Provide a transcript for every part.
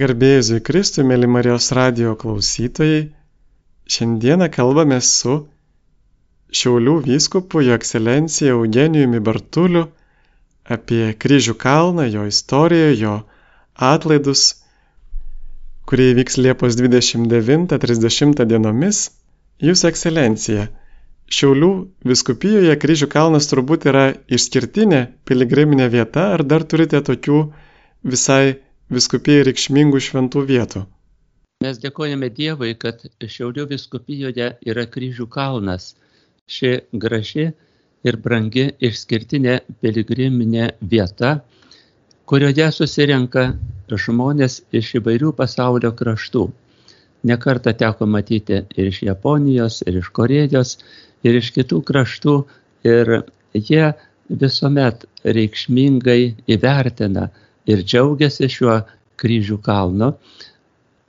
Garbėjusui Kristui, mėly Marijos radio klausytojai, šiandieną kalbame su Šiaulių vyskupu Jo ekscelencija Eugenijumi Bartuliu apie kryžių kalną, jo istoriją, jo atlaidus, kurie vyks Liepos 29-30 dienomis. Jūsų ekscelencija, Šiaulių viskupijoje kryžių kalnas turbūt yra išskirtinė piligriminė vieta, ar dar turite tokių visai viskupijai reikšmingų šventų vietų. Mes dėkojame Dievui, kad Šiaulių viskupijoje yra kryžių kalnas. Ši graži ir brangi išskirtinė piligriminė vieta, kurioje susirenka žmonės iš įvairių pasaulio kraštų. Nekartą teko matyti ir iš Japonijos, ir iš Korejos, ir iš kitų kraštų. Ir jie visuomet reikšmingai įvertina ir džiaugiasi šiuo kryžių kalnu,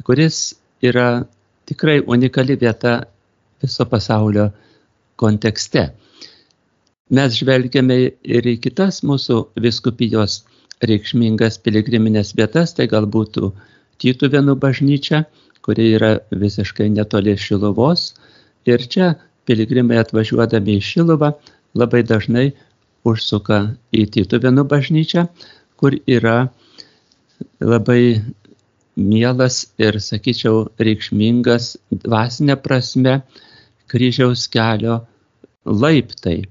kuris yra tikrai unikali vieta viso pasaulio kontekste. Mes žvelgiame ir į kitas mūsų viskupijos reikšmingas piligriminės vietas, tai galbūt Tytuvėnų bažnyčia, kuri yra visiškai netoli Šiluvos. Ir čia piligrimai atvažiuodami į Šiluvą labai dažnai užsuka į Tytuvėnų bažnyčią, kur yra labai mielas ir, sakyčiau, reikšmingas dvasinė prasme kryžiaus kelio laiptai,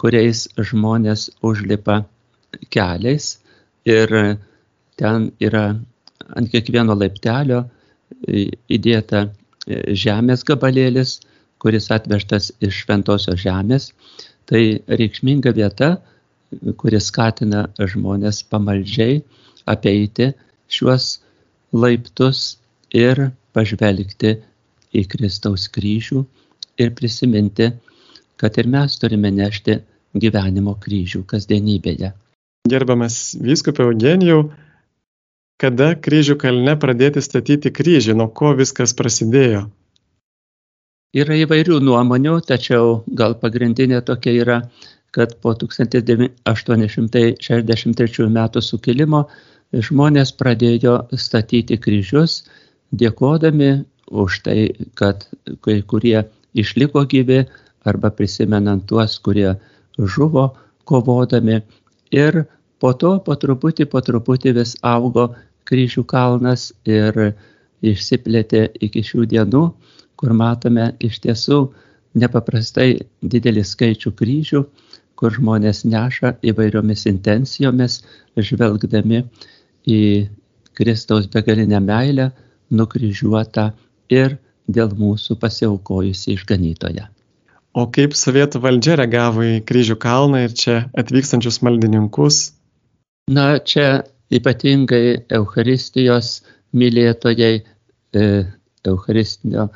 kuriais žmonės užlipa keliais ir ten yra ant kiekvieno laiptelio įdėta žemės gabalėlis, kuris atvežtas iš šventosios žemės. Tai reikšminga vieta, kuris skatina žmonės pamaldžiai apeiti šiuos laiptus ir pažvelgti į Kristaus kryžių ir prisiminti, kad ir mes turime nešti gyvenimo kryžių kasdienybėje. Gerbamas vyskupė Eugenijau, kada kryžių kalne pradėti statyti kryžį, nuo ko viskas prasidėjo? Yra įvairių nuomonių, tačiau gal pagrindinė tokia yra, kad po 1863 metų sukilimo žmonės pradėjo statyti kryžius, dėkodami už tai, kad kai kurie išliko gyvi arba prisimenant tuos, kurie žuvo kovodami. Ir po to po truputį, po truputį vis augo kryžių kalnas ir išsiplėtė iki šių dienų kur matome iš tiesų nepaprastai didelį skaičių kryžių, kur žmonės neša įvairiomis intencijomis, žvelgdami į Kristaus begalinę meilę, nukryžiuotą ir dėl mūsų pasiaukojusi išganytoje. O kaip sovietų valdžia reagavo į kryžių kalną ir čia atvykstančius maldininkus? Na, čia ypatingai Euharistijos mylėtojai, e, Eucharistinio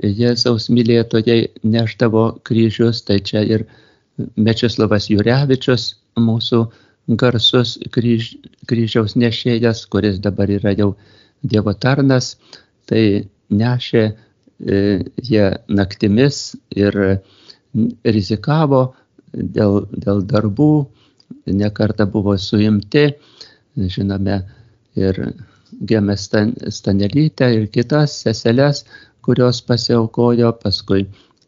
Jėzaus mylėtojai neždavo kryžius, tai čia ir Mečislavas Jurevičius, mūsų garsus kryž, kryžiaus nešėjas, kuris dabar yra jau Dievo tarnas, tai nešė e, jie naktimis ir rizikavo dėl, dėl darbų, nekarta buvo suimti, žinome, ir Gėmė Stanelytę ir kitas seseles, kurios pasiaukojo, paskui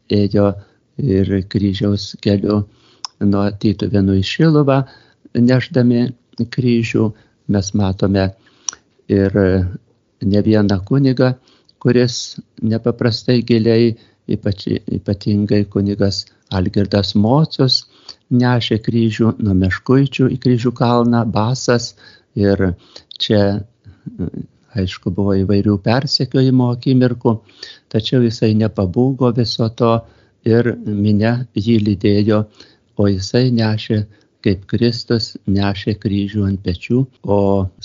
ėjo ir kryžiaus keliu nuo Tytuvėnų į Šiluvą, neždami kryžių. Mes matome ir ne vieną kunigą, kuris nepaprastai giliai, ypač, ypatingai kunigas Algirdas Mocius, nešė kryžių nuo Meškuičių į kryžių kalną, basas ir čia Aišku, buvo įvairių persekiojimo akimirkų, tačiau jisai nepabūgo viso to ir minė jį lydėjo, o jisai nešė kaip Kristus nešė kryžių ant pečių, o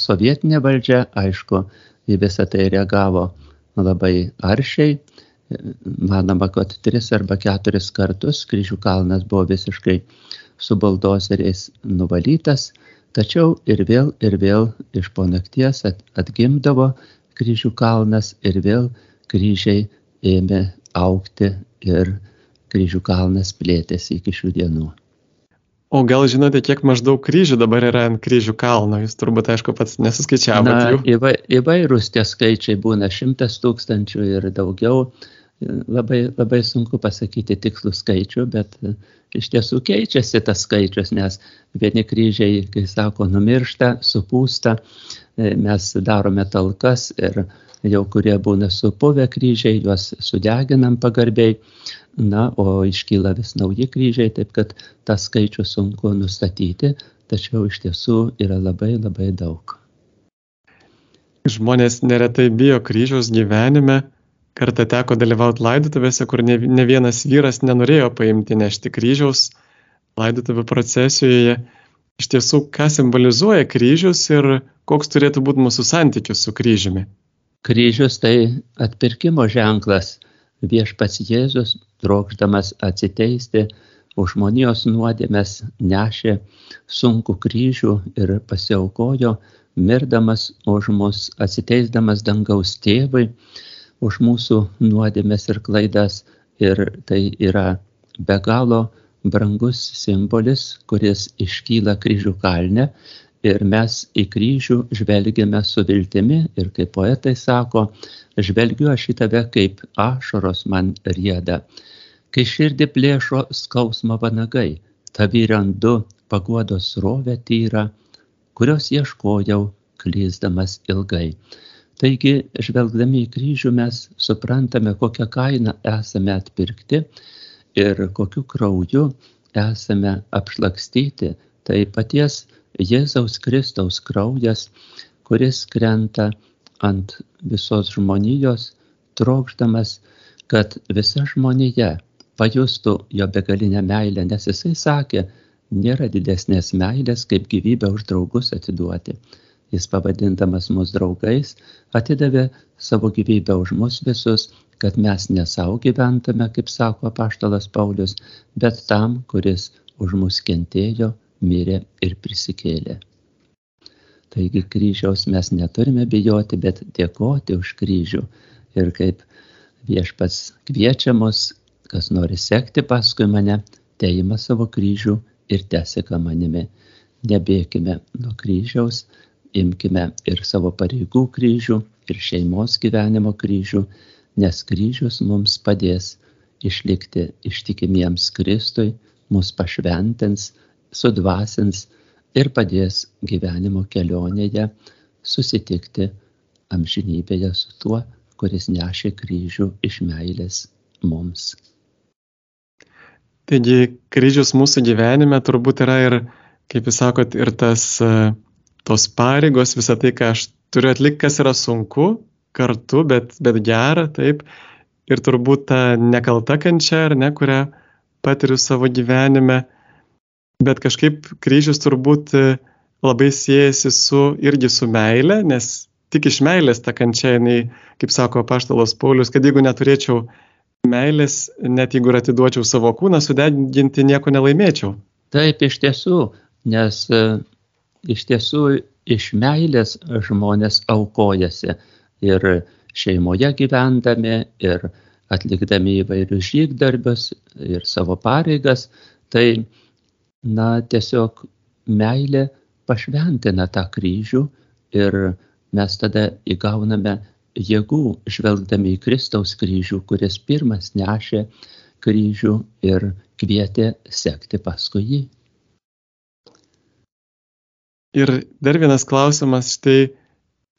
sovietinė valdžia, aišku, į visą tai reagavo labai aršiai. Manoma, kad tris arba keturis kartus kryžių kalnas buvo visiškai su buldozeriais nuvalytas, Tačiau ir vėl ir vėl iš po nakties atgimdavo kryžių kalnas ir vėl kryžiai ėmė aukti ir kryžių kalnas plėtėsi iki šių dienų. O gal žinote, kiek maždaug kryžių dabar yra ant kryžių kalno? Jūs turbūt, aišku, pats nesuskaičiavote. Įva, įvairūs tie skaičiai būna šimtas tūkstančių ir daugiau. Labai, labai sunku pasakyti tikslų skaičių, bet e, iš tiesų keičiasi tas skaičius, nes vieni kryžiai, kai sako, numiršta, supūsta, e, mes darome talkas ir jau kurie būna supuvę kryžiai, juos sudeginam pagarbiai, na, o iškyla vis nauji kryžiai, taip kad tą skaičių sunku nustatyti, tačiau iš tiesų yra labai labai daug. Žmonės neretai bijo kryžiaus gyvenime. Kartą teko dalyvauti laidotuvėse, kur ne, ne vienas vyras nenorėjo paimti nešti kryžiaus laidotuvų procesijoje. Iš tiesų, ką simbolizuoja kryžius ir koks turėtų būti mūsų santykis su kryžiumi? Kryžius tai atpirkimo ženklas. Viešpats Jėzus trokšdamas atsiteisti už žmonijos nuodėmes, nešė sunku kryžių ir pasiaukojo, mirdamas už mus, atsiteisdamas dangaus tėvui, už mūsų nuodėmes ir klaidas. Ir tai yra be galo brangus simbolis, kuris iškyla kryžių kalne. Ir mes į kryžių žvelgiame su viltimi ir kaip poetai sako, žvelgiu aš į tave kaip ašaros man rieda kai širdį plėšo skausmo vanagai, tavi randu paguodos rovę tyrą, kurios ieškojau klyzdamas ilgai. Taigi, žvelgdami į kryžių mes suprantame, kokią kainą esame atpirkti ir kokiu krauju esame apšlakstyti. Tai paties Jėzaus Kristaus kraujas, kuris krenta ant visos žmonijos, trokšdamas, kad visa žmonija pajustų jo begalinę meilę, nes jisai sakė, nėra didesnės meilės, kaip gyvybę už draugus atiduoti. Jis pavadindamas mus draugais atidavė savo gyvybę už mus visus, kad mes ne savo gyventume, kaip sako apaštalas Paulius, bet tam, kuris už mus kentėjo, mirė ir prisikėlė. Taigi kryžiaus mes neturime bijoti, bet dėkoti už kryžių. Ir kaip viešpats kviečia mus kas nori sekti paskui mane, teima savo kryžių ir teseka manimi. Nebėkime nuo kryžiaus, imkime ir savo pareigų kryžių, ir šeimos gyvenimo kryžių, nes kryžius mums padės išlikti ištikimiems Kristui, mus pašventins, sudvasins ir padės gyvenimo kelionėje susitikti amžinybėje su tuo, kuris nešė kryžių iš meilės mums. Taigi kryžius mūsų gyvenime turbūt yra ir, kaip jūs sakot, ir tas, e, tos pareigos, visą tai, ką aš turiu atlikti, kas yra sunku, kartu, bet, bet gera, taip. Ir turbūt ta nekalta kančia, ar ne, kurią patiriu savo gyvenime. Bet kažkaip kryžius turbūt e, labai siejasi su, irgi su meile, nes tik iš meilės ta kančia, jinai, kaip sako paštalos Paulius, kad jeigu neturėčiau meilės, net jeigu ir atiduočiau savo kūną, sudeginti nieko nelaimėčiau. Taip, iš tiesų, nes e, iš tiesų iš meilės žmonės aukojasi ir šeimoje gyvendami, ir atlikdami įvairius žygdarbius ir savo pareigas, tai, na, tiesiog meilė pašventina tą kryžių ir mes tada įgauname jėgų žvelgdami į Kristaus kryžių, kuris pirmas nešė kryžių ir kvietė sekti paskui jį. Ir dar vienas klausimas, štai,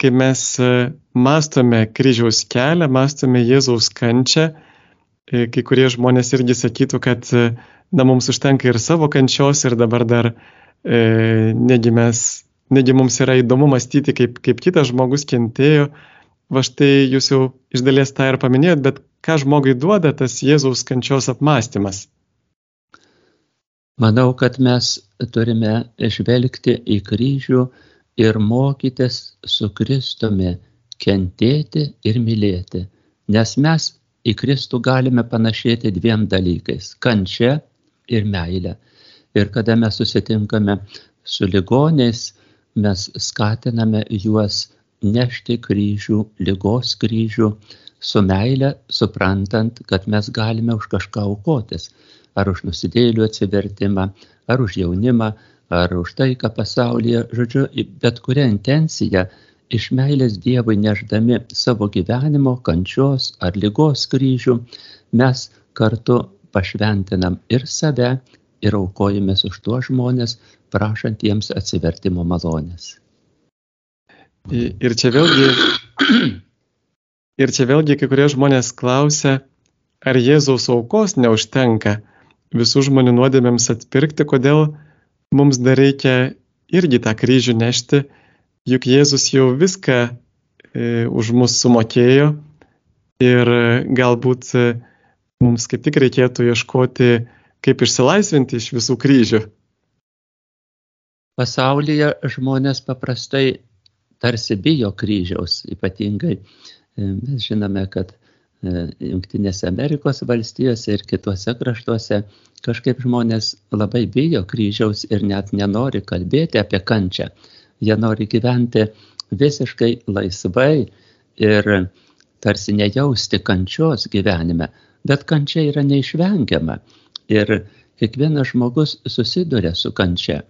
kai mes e, mastome kryžiaus kelią, mastome Jėzaus kančią, e, kai kurie žmonės irgi sakytų, kad e, na, mums užtenka ir savo kančios ir dabar dar e, negi, mes, negi mums yra įdomu mąstyti, kaip, kaip kitas žmogus kentėjo, va štai jūs jau iš dalies tą ir paminėjot, bet ką žmogui duoda tas Jėzaus kančios apmąstymas? Manau, kad mes turime žvelgti į kryžių ir mokytis su Kristumi kentėti ir mylėti, nes mes į Kristų galime panašėti dviem dalykais - kančia ir meilė. Ir kada mes susitinkame su ligoniais, mes skatiname juos nešti kryžių, lygos kryžių, su meile, suprantant, kad mes galime už kažką aukotis. Ar už nusidėlių atsivertimą, ar už jaunimą, ar už taiką pasaulyje, žodžiu, bet kurią intenciją iš meilės Dievui neždami savo gyvenimo, kančios ar lygos kryžių, mes kartu pašventinam ir save, ir aukojamės už tuos žmonės, prašant jiems atsivertimo malonės. Ir čia vėlgi Ir čia vėlgi kai kurie žmonės klausia, ar Jėzaus aukos neužtenka visų žmonių nuodėmėms atpirkti, kodėl mums dar reikia irgi tą kryžių nešti, juk Jėzus jau viską e, už mus sumokėjo ir galbūt e, mums kaip tik reikėtų ieškoti, kaip išsilaisvinti iš visų kryžių. Pasaulyje žmonės paprastai tarsi bijo kryžiaus, ypatingai E, mes žinome, kad e, Junktinėse Amerikos valstijose ir kituose kraštuose kažkaip žmonės labai bijo kryžiaus ir net nenori kalbėti apie kančią. Jie nori gyventi visiškai laisvai ir tarsi nejausti kančios gyvenime, bet kančia yra neišvengiama. Ir kiekvienas žmogus susiduria su kančia.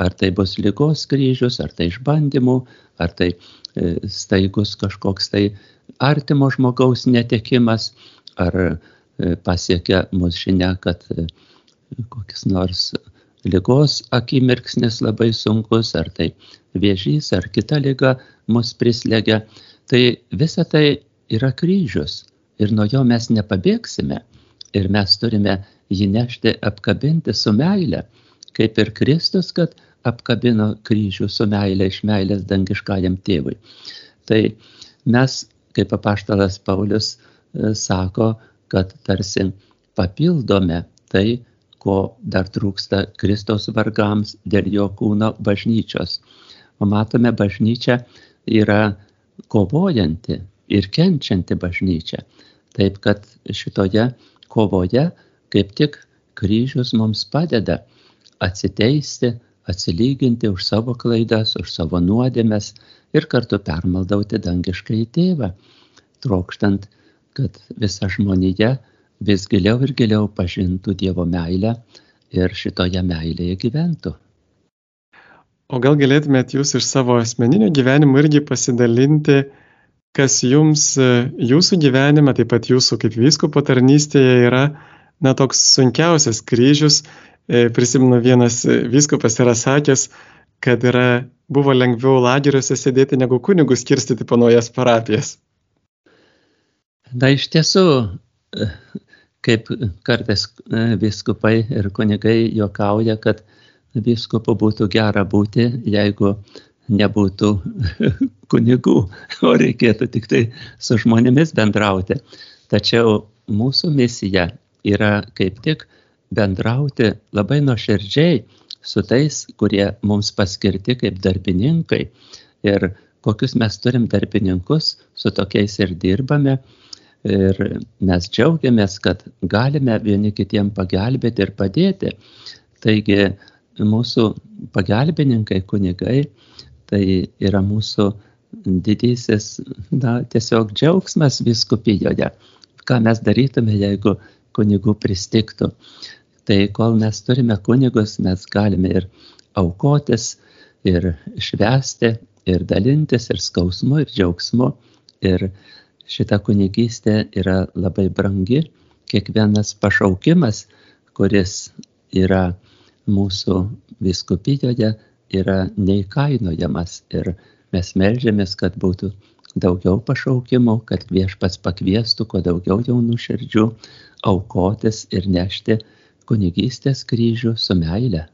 Ar tai bus lygos kryžius, ar tai išbandymų, ar tai e, staigus kažkoks tai artimo žmogaus netekimas, ar e, pasiekia mus žinia, kad e, kokis nors lygos akimirksnis labai sunkus, ar tai viežys, ar kita lyga mus prislegia. Tai visa tai yra kryžius ir nuo jo mes nepabėgsime. Ir mes turime jį nešti, apkabinti su meile, kaip ir Kristus, kad apkabino kryžių su meile iš meilės dangiškajam tėvui. Tai mes kaip apaštalas Paulius e, sako, kad tarsi papildome tai, ko dar trūksta Kristaus vargams dėl jo kūno bažnyčios. O matome, bažnyčia yra kovojanti ir kenčianti bažnyčia. Taip kad šitoje kovoje kaip tik kryžius mums padeda atsiteisti, atsilyginti už savo klaidas, už savo nuodėmes ir kartu permaldauti dangiškai tėvą, trokštant, kad visa žmonija vis giliau ir giliau pažintų Dievo meilę ir šitoje meilėje gyventų. O gal galėtumėt jūs iš savo asmeninio gyvenimo irgi pasidalinti, kas jums jūsų gyvenime, taip pat jūsų kaip vyskopo tarnystėje yra, na, toks sunkiausias kryžius. E, prisimenu, vienas vyskopas yra sakęs, kad yra buvo lengviau lageriuose sėdėti negu kunigus kirstyti po naujas parapijas? Na iš tiesų, kaip kartais e, viskupai ir kunigai juokauja, kad viskupu būtų gera būti, jeigu nebūtų kunigų, o reikėtų tik tai su žmonėmis bendrauti. Tačiau mūsų misija yra kaip tik bendrauti labai nuoširdžiai su tais, kurie mums paskirti kaip darbininkai. Ir kokius mes turim darbininkus, su tokiais ir dirbame. Ir mes džiaugiamės, kad galime vieni kitiem pagelbėti ir padėti. Taigi mūsų pagalbininkai, kunigai, tai yra mūsų didysis, na, tiesiog džiaugsmas viskupijoje. Ką mes darytume, jeigu kunigų pristiktų. Tai kol mes turime kunigus, mes galime ir aukotis, ir švesti, ir dalintis, ir skausmu, ir džiaugsmu. Ir šita kunigystė yra labai brangi. Kiekvienas pašaukimas, kuris yra mūsų viskupijoje, yra neįkainojamas. Ir mes melžiamės, kad būtų daugiau pašaukimų, kad viešpats pakviestų kuo daugiau jaunų širdžių aukotis ir nešti kunigystės kryžių su meile.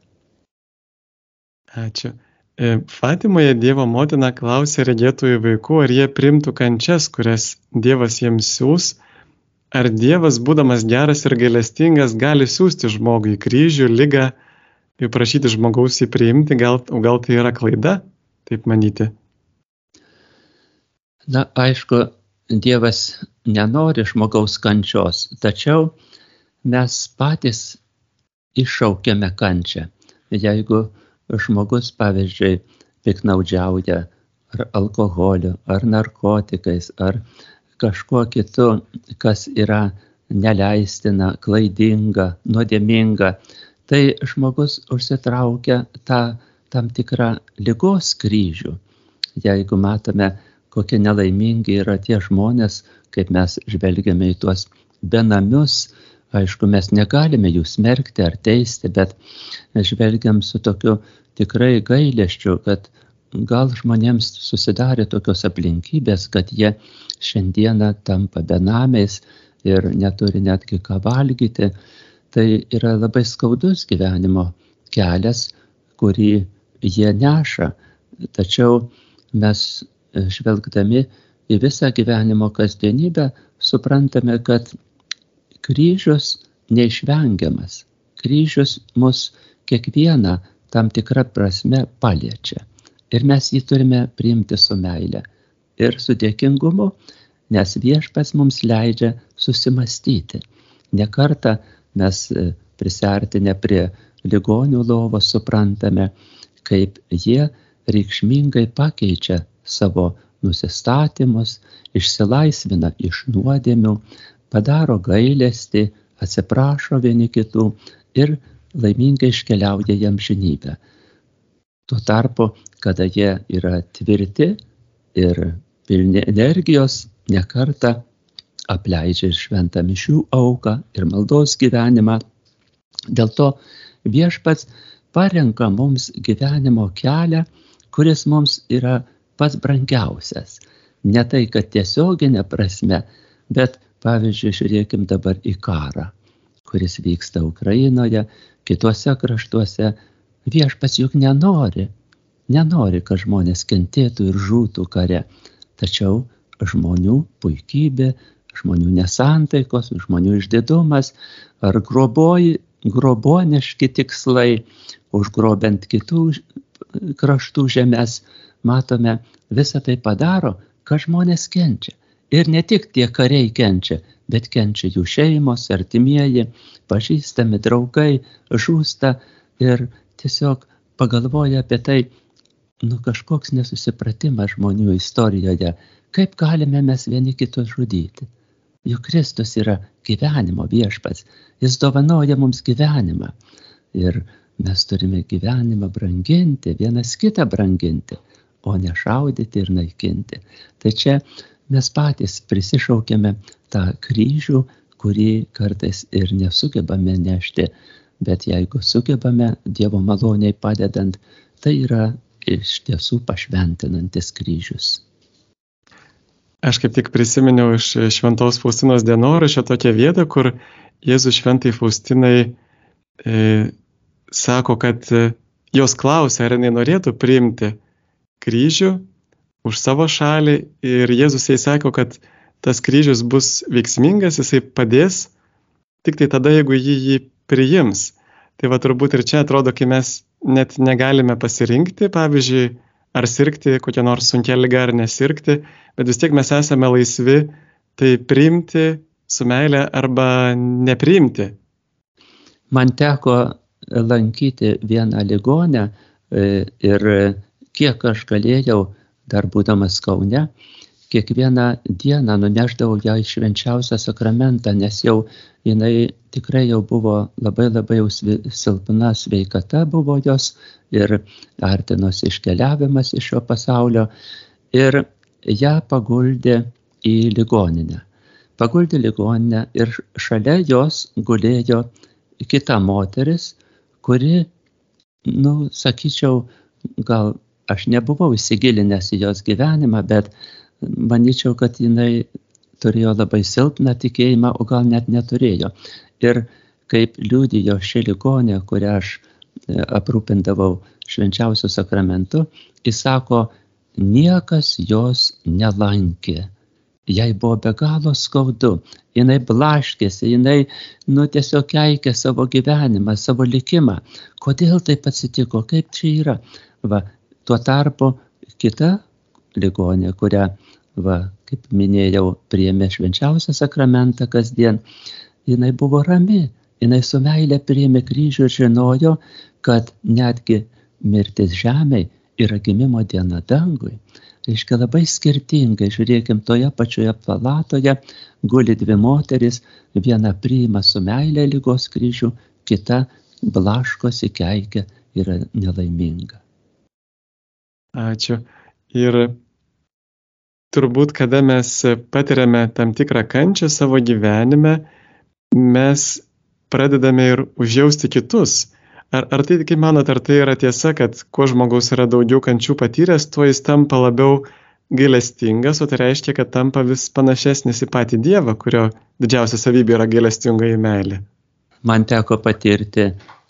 Ačiū. E, Fatimoje Dievo motina klausė regėtųjų vaikų, ar jie primtų kančias, kurias Dievas jiems siūs, ar Dievas, būdamas geras ir gailestingas, gali siūsti žmogui kryžių, lygą ir prašyti žmogaus jį priimti, gal, gal tai yra klaida, taip manyti? Na, aišku, Dievas nenori žmogaus kančios, tačiau mes patys iššaukiame kančią. Jeigu žmogus, pavyzdžiui, piknaudžiauja ar alkoholiu, ar narkotikais, ar kažkuo kitu, kas yra neleistina, klaidinga, nuodėminga, tai žmogus užsitraukia tą tam tikrą lygos kryžių. Jeigu matome, kokie nelaimingi yra tie žmonės, kaip mes žvelgiame į tuos benamius, aišku, mes negalime jų smerkti ar teisti, bet žvelgiam su tokiu tikrai gailėščiu, kad gal žmonėms susidarė tokios aplinkybės, kad jie šiandieną tampa benamiais ir neturi netgi ką valgyti. Tai yra labai skaudus gyvenimo kelias, kurį jie neša. Tačiau mes žvelgdami į visą gyvenimo kasdienybę suprantame, kad kryžius neišvengiamas. Kryžius mus kiekvieną tam tikrą prasme paliečia. Ir mes jį turime priimti su meile ir su dėkingumu, nes viešpas mums leidžia susimastyti. Nekartą mes e, prisartinę prie ligonių lovos suprantame, kaip jie reikšmingai pakeičia savo nusistatymus, išsilaisvina iš nuodėmių, padaro gailestį, atsiprašo vieni kitų ir laimingai iškeliauja jam žinybę. Tuo tarpu, kada jie yra tvirti ir pilni energijos, nekarta apleidžia ir šventą mišių auką ir maldos gyvenimą. Dėl to viešpats parenka mums gyvenimo kelią, kuris mums yra pats brangiausias. Ne tai, kad tiesioginė prasme, bet pavyzdžiui, žiūrėkim dabar į karą, kuris vyksta Ukrainoje, kituose kraštuose, Viešpas juk nenori, nenori, kad žmonės kentėtų ir žūtų kare. Tačiau žmonių puikybė, žmonių nesantaikos, žmonių išdidumas ar groboji, groboniški tikslai, užgrobent kitų kraštų žemės, matome, visą tai padaro, kad žmonės kenčia. Ir ne tik tie kariai kenčia, bet kenčia jų šeimos, artimieji, pažįstami draugai, žūsta ir tiesiog pagalvoja apie tai, nu kažkoks nesusipratimas žmonių istorijoje, kaip galime mes vieni kitus žudyti. Juk Kristus yra gyvenimo viešpats, jis dovanoja mums gyvenimą. Ir mes turime gyvenimą branginti, vienas kitą branginti, o ne šaudyti ir naikinti. Tai čia mes patys prisišaukėme tą kryžių, kurį kartais ir nesugebame nešti bet jeigu sugebame Dievo maloniai padedant, tai yra iš tiesų pašventinantis kryžius. Aš kaip tik prisiminiau iš Šventos Faustinos dienoraščio tokią vietą, kur Jėzus Šventai Faustinai e, sako, kad e, jos klausia, ar jinai norėtų priimti kryžių už savo šalį ir Jėzus jai sako, kad tas kryžius bus veiksmingas, jisai padės tik tai tada, jeigu jį jį priims. Tai va turbūt ir čia atrodo, kai mes net negalime pasirinkti, pavyzdžiui, ar sirgti kokią nors sunkia lyga ar nesirgti, bet vis tiek mes esame laisvi tai priimti su meilė arba nepriimti. Man teko lankyti vieną ligonę e, ir kiek aš galėjau, dar būdamas Kaune, kiekvieną dieną nuneždavau ją į švenčiausią sakramentą, nes jau jinai tikrai jau buvo labai labai jau silpna sveikata buvo jos ir artinosi iškeliavimas iš šio pasaulio. Ir ją paguldė į ligoninę. Paguldė ligoninę ir šalia jos gulėjo kita moteris, kuri, nu, sakyčiau, gal aš nebuvau įsigilinęs į jos gyvenimą, bet manyčiau, kad jinai turėjo labai silpną tikėjimą, o gal net neturėjo. Ir kaip liūdėjo ši ligonė, kurią aš e, aprūpindavau švenčiausių sakramentų, jis sako, niekas jos nelankė. Jai buvo be galo skaudu, jinai blaškėsi, jinai, nu, tiesiog keikė savo gyvenimą, savo likimą. Kodėl taip atsitiko, kaip čia yra? Va, tuo tarpu kita ligonė, kurią va, kaip minėjau, priėmė švenčiausią sakramentą kasdien, jinai buvo rami, jinai su meilė priėmė kryžių ir žinojo, kad netgi mirtis žemėje yra gimimo diena dangui. reiškia labai skirtingai, žiūrėkim, toje pačioje palatoje guli dvi moteris, viena priima su meilė lygos kryžių, kita blaškosi keikia, yra nelaiminga. Ačiū. Ir turbūt, kada mes patiriame tam tikrą kančią savo gyvenime, mes pradedame ir užjausti kitus. Ar, ar tai, kaip manot, ar tai yra tiesa, kad kuo žmogus yra daugiau kančių patyręs, tuo jis tampa labiau gailestingas, o tai reiškia, kad tampa vis panašesnis į patį Dievą, kurio didžiausia savybė yra gailestingoji meilė. Man teko patirti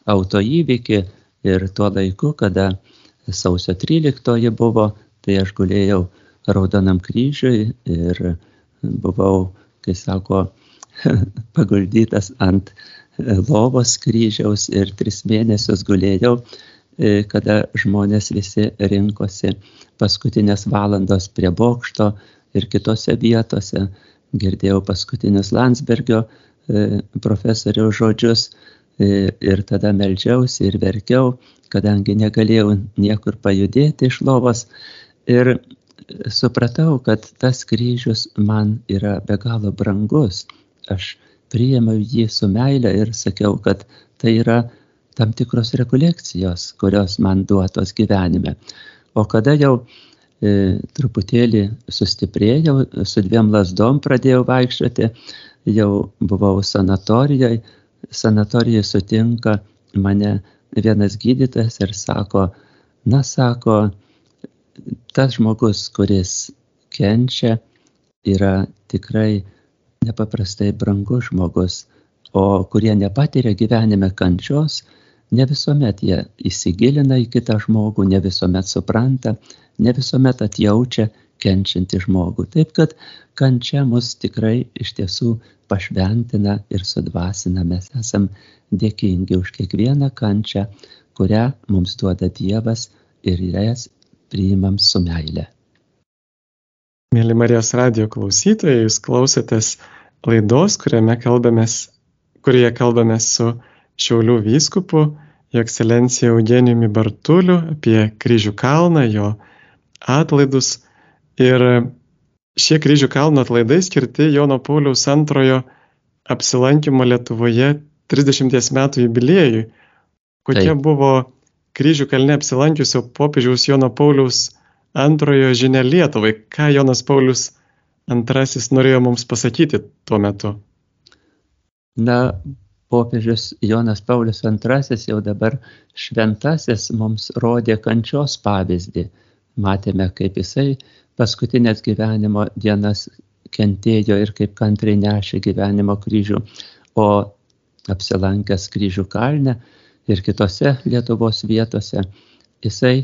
autoįvykį ir tuo laiku, kada sausio 13 buvo, tai aš gulėjau Raudonam kryžiui ir buvau, kai sako, paguldytas ant lovos kryžiaus ir tris mėnesius gulėjau, e, kada žmonės visi rinkosi paskutinės valandos prie bokšto ir kitose vietose. Girdėjau paskutinius Landsbergio e, profesoriaus žodžius e, ir tada melžiausi ir verkiau, kadangi negalėjau niekur pajudėti iš lovos. Ir supratau, kad tas kryžius man yra be galo brangus. Aš priėmiau jį su meile ir sakiau, kad tai yra tam tikros rekolekcijos, kurios man duotos gyvenime. O kada jau e, truputėlį sustiprėjau, su dviem lasdom pradėjau vaikščioti, jau buvau sanatorijoje, sanatorijoje sutinka mane vienas gydytojas ir sako, na, sako, tas žmogus, kuris kenčia, yra tikrai nepaprastai brangus žmogus, o kurie nepatiria gyvenime kančios, ne visuomet jie įsigilina į kitą žmogų, ne visuomet supranta, ne visuomet atjaučia kenčiantį žmogų. Taip kad kančia mus tikrai iš tiesų pašventina ir sudvasina. Mes esam dėkingi už kiekvieną kančią, kurią mums duoda Dievas ir jas priimam su meile. Mėly Marijos radio klausytojai, jūs klausėtės laidos, kuriame kalbamės, kurioje kalbamės su Šiaulių vyskupu, jo ekscelencija Eugenijumi Bartuliu apie kryžių kalną, jo atlaidus. Ir šie kryžių kalno atlaidai skirti Jono Pauliaus antrojo apsilankimo Lietuvoje 30 metų jubiliejui. Kokia Taip. buvo kryžių kalne apsilankiusio popiežiaus Jono Pauliaus antrojo žinia Lietuvai, ką Jonas Paulius antrasis norėjo mums pasakyti tuo metu? Na, popiežius Jonas Paulius antrasis jau dabar šventasis mums rodė kančios pavyzdį. Matėme, kaip jisai paskutinės gyvenimo dienas kentėjo ir kaip kantriai nešė gyvenimo kryžių, o apsilankęs kryžių kalne ir kitose Lietuvos vietose, jisai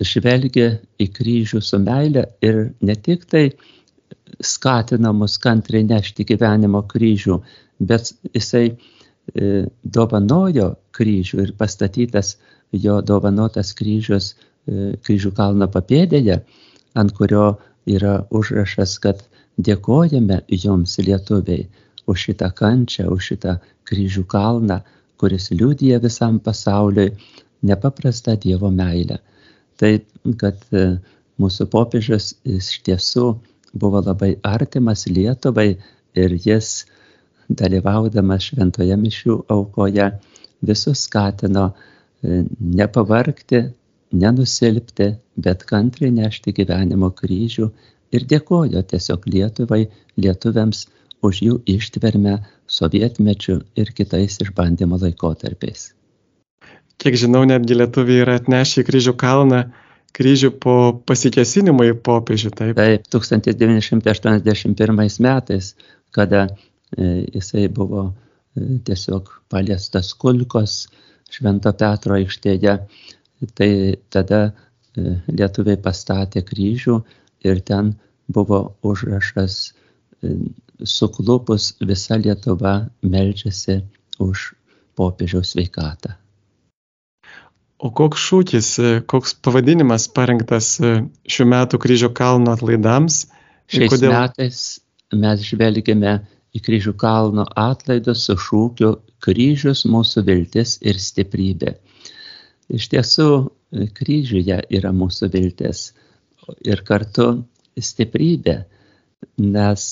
žvelgia į kryžių su meile ir ne tik tai skatina mus kantriai nešti gyvenimo kryžių, bet jisai e, dovanojo kryžių ir pastatytas jo dovanotas kryžius e, kryžių kalno papėdėje, ant kurio yra užrašas, kad dėkojame jums lietuviai už šitą kančią, už šitą kryžių kalną, kuris liūdija visam pasauliui nepaprastą Dievo meilę. Taip, kad e, mūsų popiežius iš tiesų buvo labai artimas Lietuvai ir jis, dalyvaudamas šventoje mišių aukoje, visus skatino e, nepavarkti, nenusilpti, bet kantriai nešti gyvenimo kryžių ir dėkojo tiesiog Lietuvai, lietuviams už jų ištvermę sovietmečių ir kitais išbandymo laikotarpiais kiek žinau, netgi lietuviai yra atnešę į kryžių kalną kryžių po pasikesinimo į popiežių. Taip, taip 1981 metais, kada e, jisai buvo e, tiesiog paliestas kulkos Švento Petro aikštėje, tai tada e, lietuviai pastatė kryžių ir ten buvo užrašas suklupus visa Lietuva melžiasi už popiežiaus sveikatą. O koks šūkis, koks pavadinimas parengtas šių metų kryžių kalno atlaidams? Šiais kodėl... metais mes žvelgėme į kryžių kalno atlaidus su šūkiu kryžius mūsų viltis ir stiprybė. Iš tiesų, kryžiuje yra mūsų viltis, ir kartu stiprybė, nes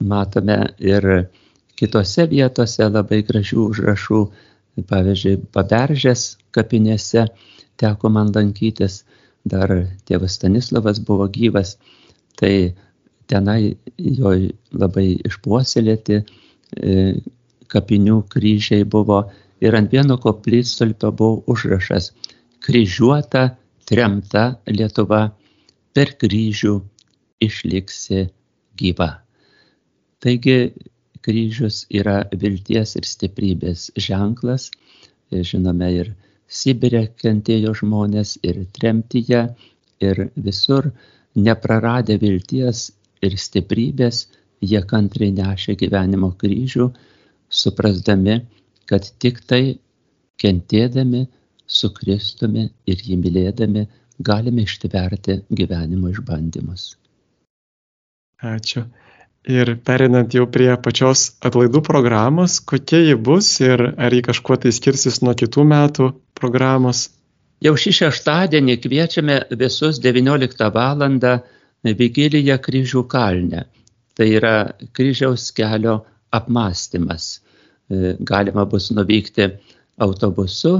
matome ir kitose vietose labai gražių užrašų, pavyzdžiui, paberžės kapinėse teko man lankytis, dar tėvas Stanislavas buvo gyvas, tai tenai jo labai išpuoselėti e, kapinių kryžiai buvo ir ant vieno koplytstulpio buvo užrašas kryžiuota, tremta Lietuva, per kryžių išliksi gyva. Taigi kryžius yra vilties ir stiprybės ženklas. Žinome, ir Sibirė kentėjo žmonės, ir tremtyje, ir visur nepraradę vilties ir stiprybės, jie kantriai nešė gyvenimo kryžių, suprasdami, kad tik tai kentėdami su Kristumi ir jį mylėdami galime ištverti gyvenimo išbandymus. Ačiū. Ir perinant jau prie pačios atlaidų programos, kokia ji bus ir ar ji kažkuo tai skirsis nuo kitų metų programos? Jau šį šeštadienį kviečiame visus 19 val. Vigiliją kryžių kalne. Tai yra kryžiaus kelio apmąstymas. E, galima bus nuvykti autobusu,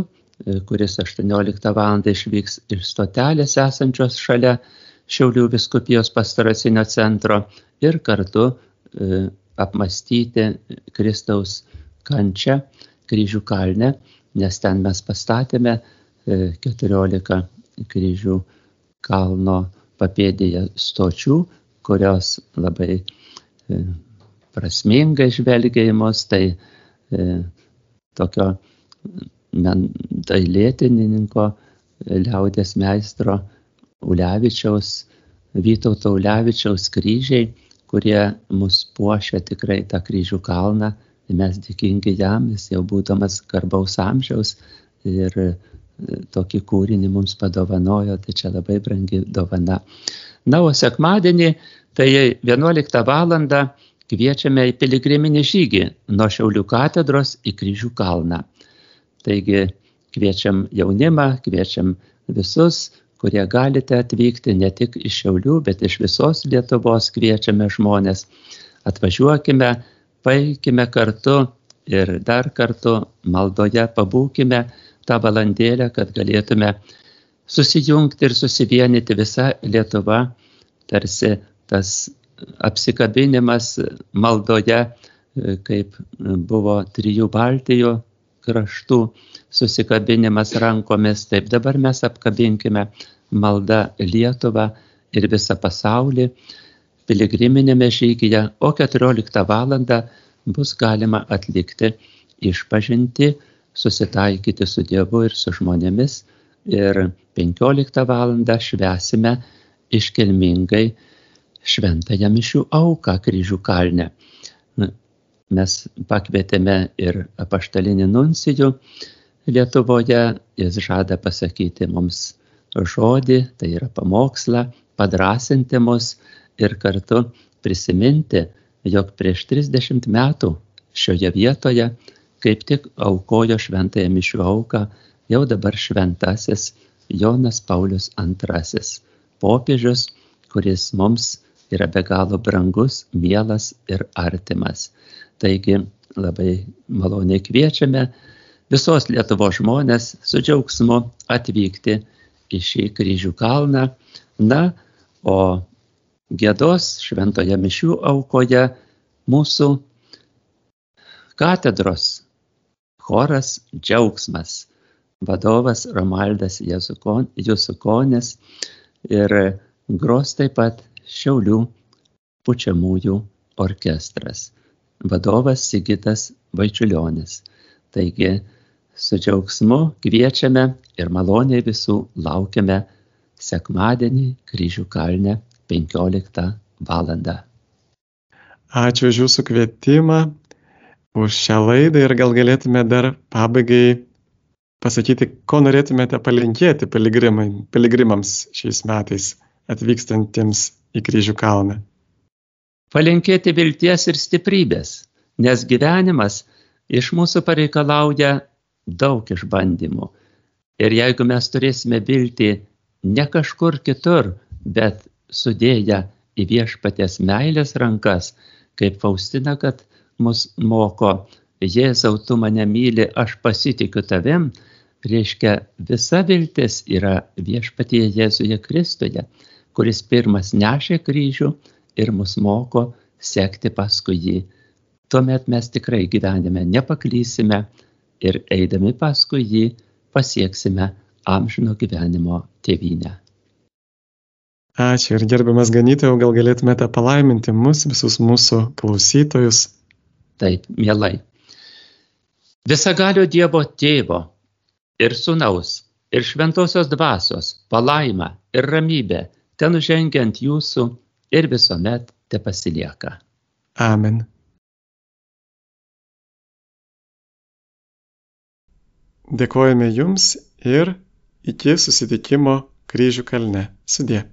e, kuris 18 val. išvyks iš stotelės esančios šalia Šiaulių viskupijos pastaracinio centro ir kartu e, apmastyti Kristaus kančią kryžių kalne, nes ten mes pastatėme 14 kryžių kalno papėdėje stočių, kurios labai e, prasmingai žvelgiamos, tai e, tokio dailėtininko, liaudės meistro Ulevičiaus, Vytauto Ulevičiaus kryžiai, kurie mus puošia tikrai tą kryžių kalną. Mes dėkingi jam, jis jau būdamas garbaus amžiaus ir tokį kūrinį mums padovanojo, tai čia labai brangi dovana. Na, o sekmadienį, tai 11 val. kviečiame į piligriminį žygį nuo Šiaulių katedros į Kryžių kalną. Taigi kviečiam jaunimą, kviečiam visus, kurie galite atvykti ne tik iš Šiaulių, bet iš visos Lietuvos kviečiame žmonės. Atvažiuokime, paikime kartu ir dar kartu maldoje pabūkime tą valandėlę, kad galėtume susijungti ir susivienyti visa Lietuva, tarsi tas apsikabinimas maldoje, kaip buvo trijų Baltijų kraštų susikabinimas rankomis, taip dabar mes apkabinkime maldą Lietuvą ir visą pasaulį piligriminėme žygyje, o 14 val. bus galima atlikti išpažinti susitaikyti su Dievu ir su žmonėmis. Ir 15 val. švesime iškilmingai šventąją mišių auką kryžių kalne. Mes pakvietėme ir apaštalinį nuncijų Lietuvoje, jis žada pasakyti mums žodį, tai yra pamokslą, padrasinti mus ir kartu prisiminti, jog prieš 30 metų šioje vietoje kaip tik aukojo šventąją mišių auką jau dabar šventasis Jonas Paulius II, popiežius, kuris mums yra be galo brangus, mielas ir artimas. Taigi labai maloniai kviečiame visos Lietuvos žmonės su džiaugsmu atvykti į šį kryžių kalną. Na, o gėdos šventoje mišių aukoje mūsų katedros choras džiaugsmas, vadovas Romaldas Jusukonis ir gros taip pat Šiaulių pučiamųjų orkestras, vadovas Sigitas Vaičiulionis. Taigi su džiaugsmu kviečiame ir maloniai visų laukiame sekmadienį kryžių kalne 15 val. Ačiū už Jūsų kvietimą už šią laidą ir gal galėtume dar pabaigai pasakyti, ko norėtumėte palinkėti piligrimams šiais metais atvykstantiems į kryžių kalną. Palinkėti vilties ir stiprybės, nes gyvenimas iš mūsų pareikalauja daug išbandymų. Ir jeigu mes turėsime viltį ne kažkur kitur, bet sudėję į viešpatės meilės rankas, kaip Faustina, kad mus moko, Jėzau, tu mane myli, aš pasitikiu tavim, reiškia visa viltis yra viešpatie Jėzuje Kristuje, kuris pirmas nešė kryžių ir mus moko sekti paskui jį. Tuomet mes tikrai gyvenime nepaklysime ir eidami paskui jį pasieksime amžino gyvenimo tėvynę. Ačiū ir gerbiamas ganytojau, gal galėtumėte palaiminti mus, visus mūsų klausytojus. Taip, mielai. Visagalio Dievo tėvo ir sunaus ir šventosios dvasios palaima ir ramybė ten žengiant jūsų ir visuomet te pasilieka. Amen. Dėkojame Jums ir iki susitikimo kryžių kalne. Sudė.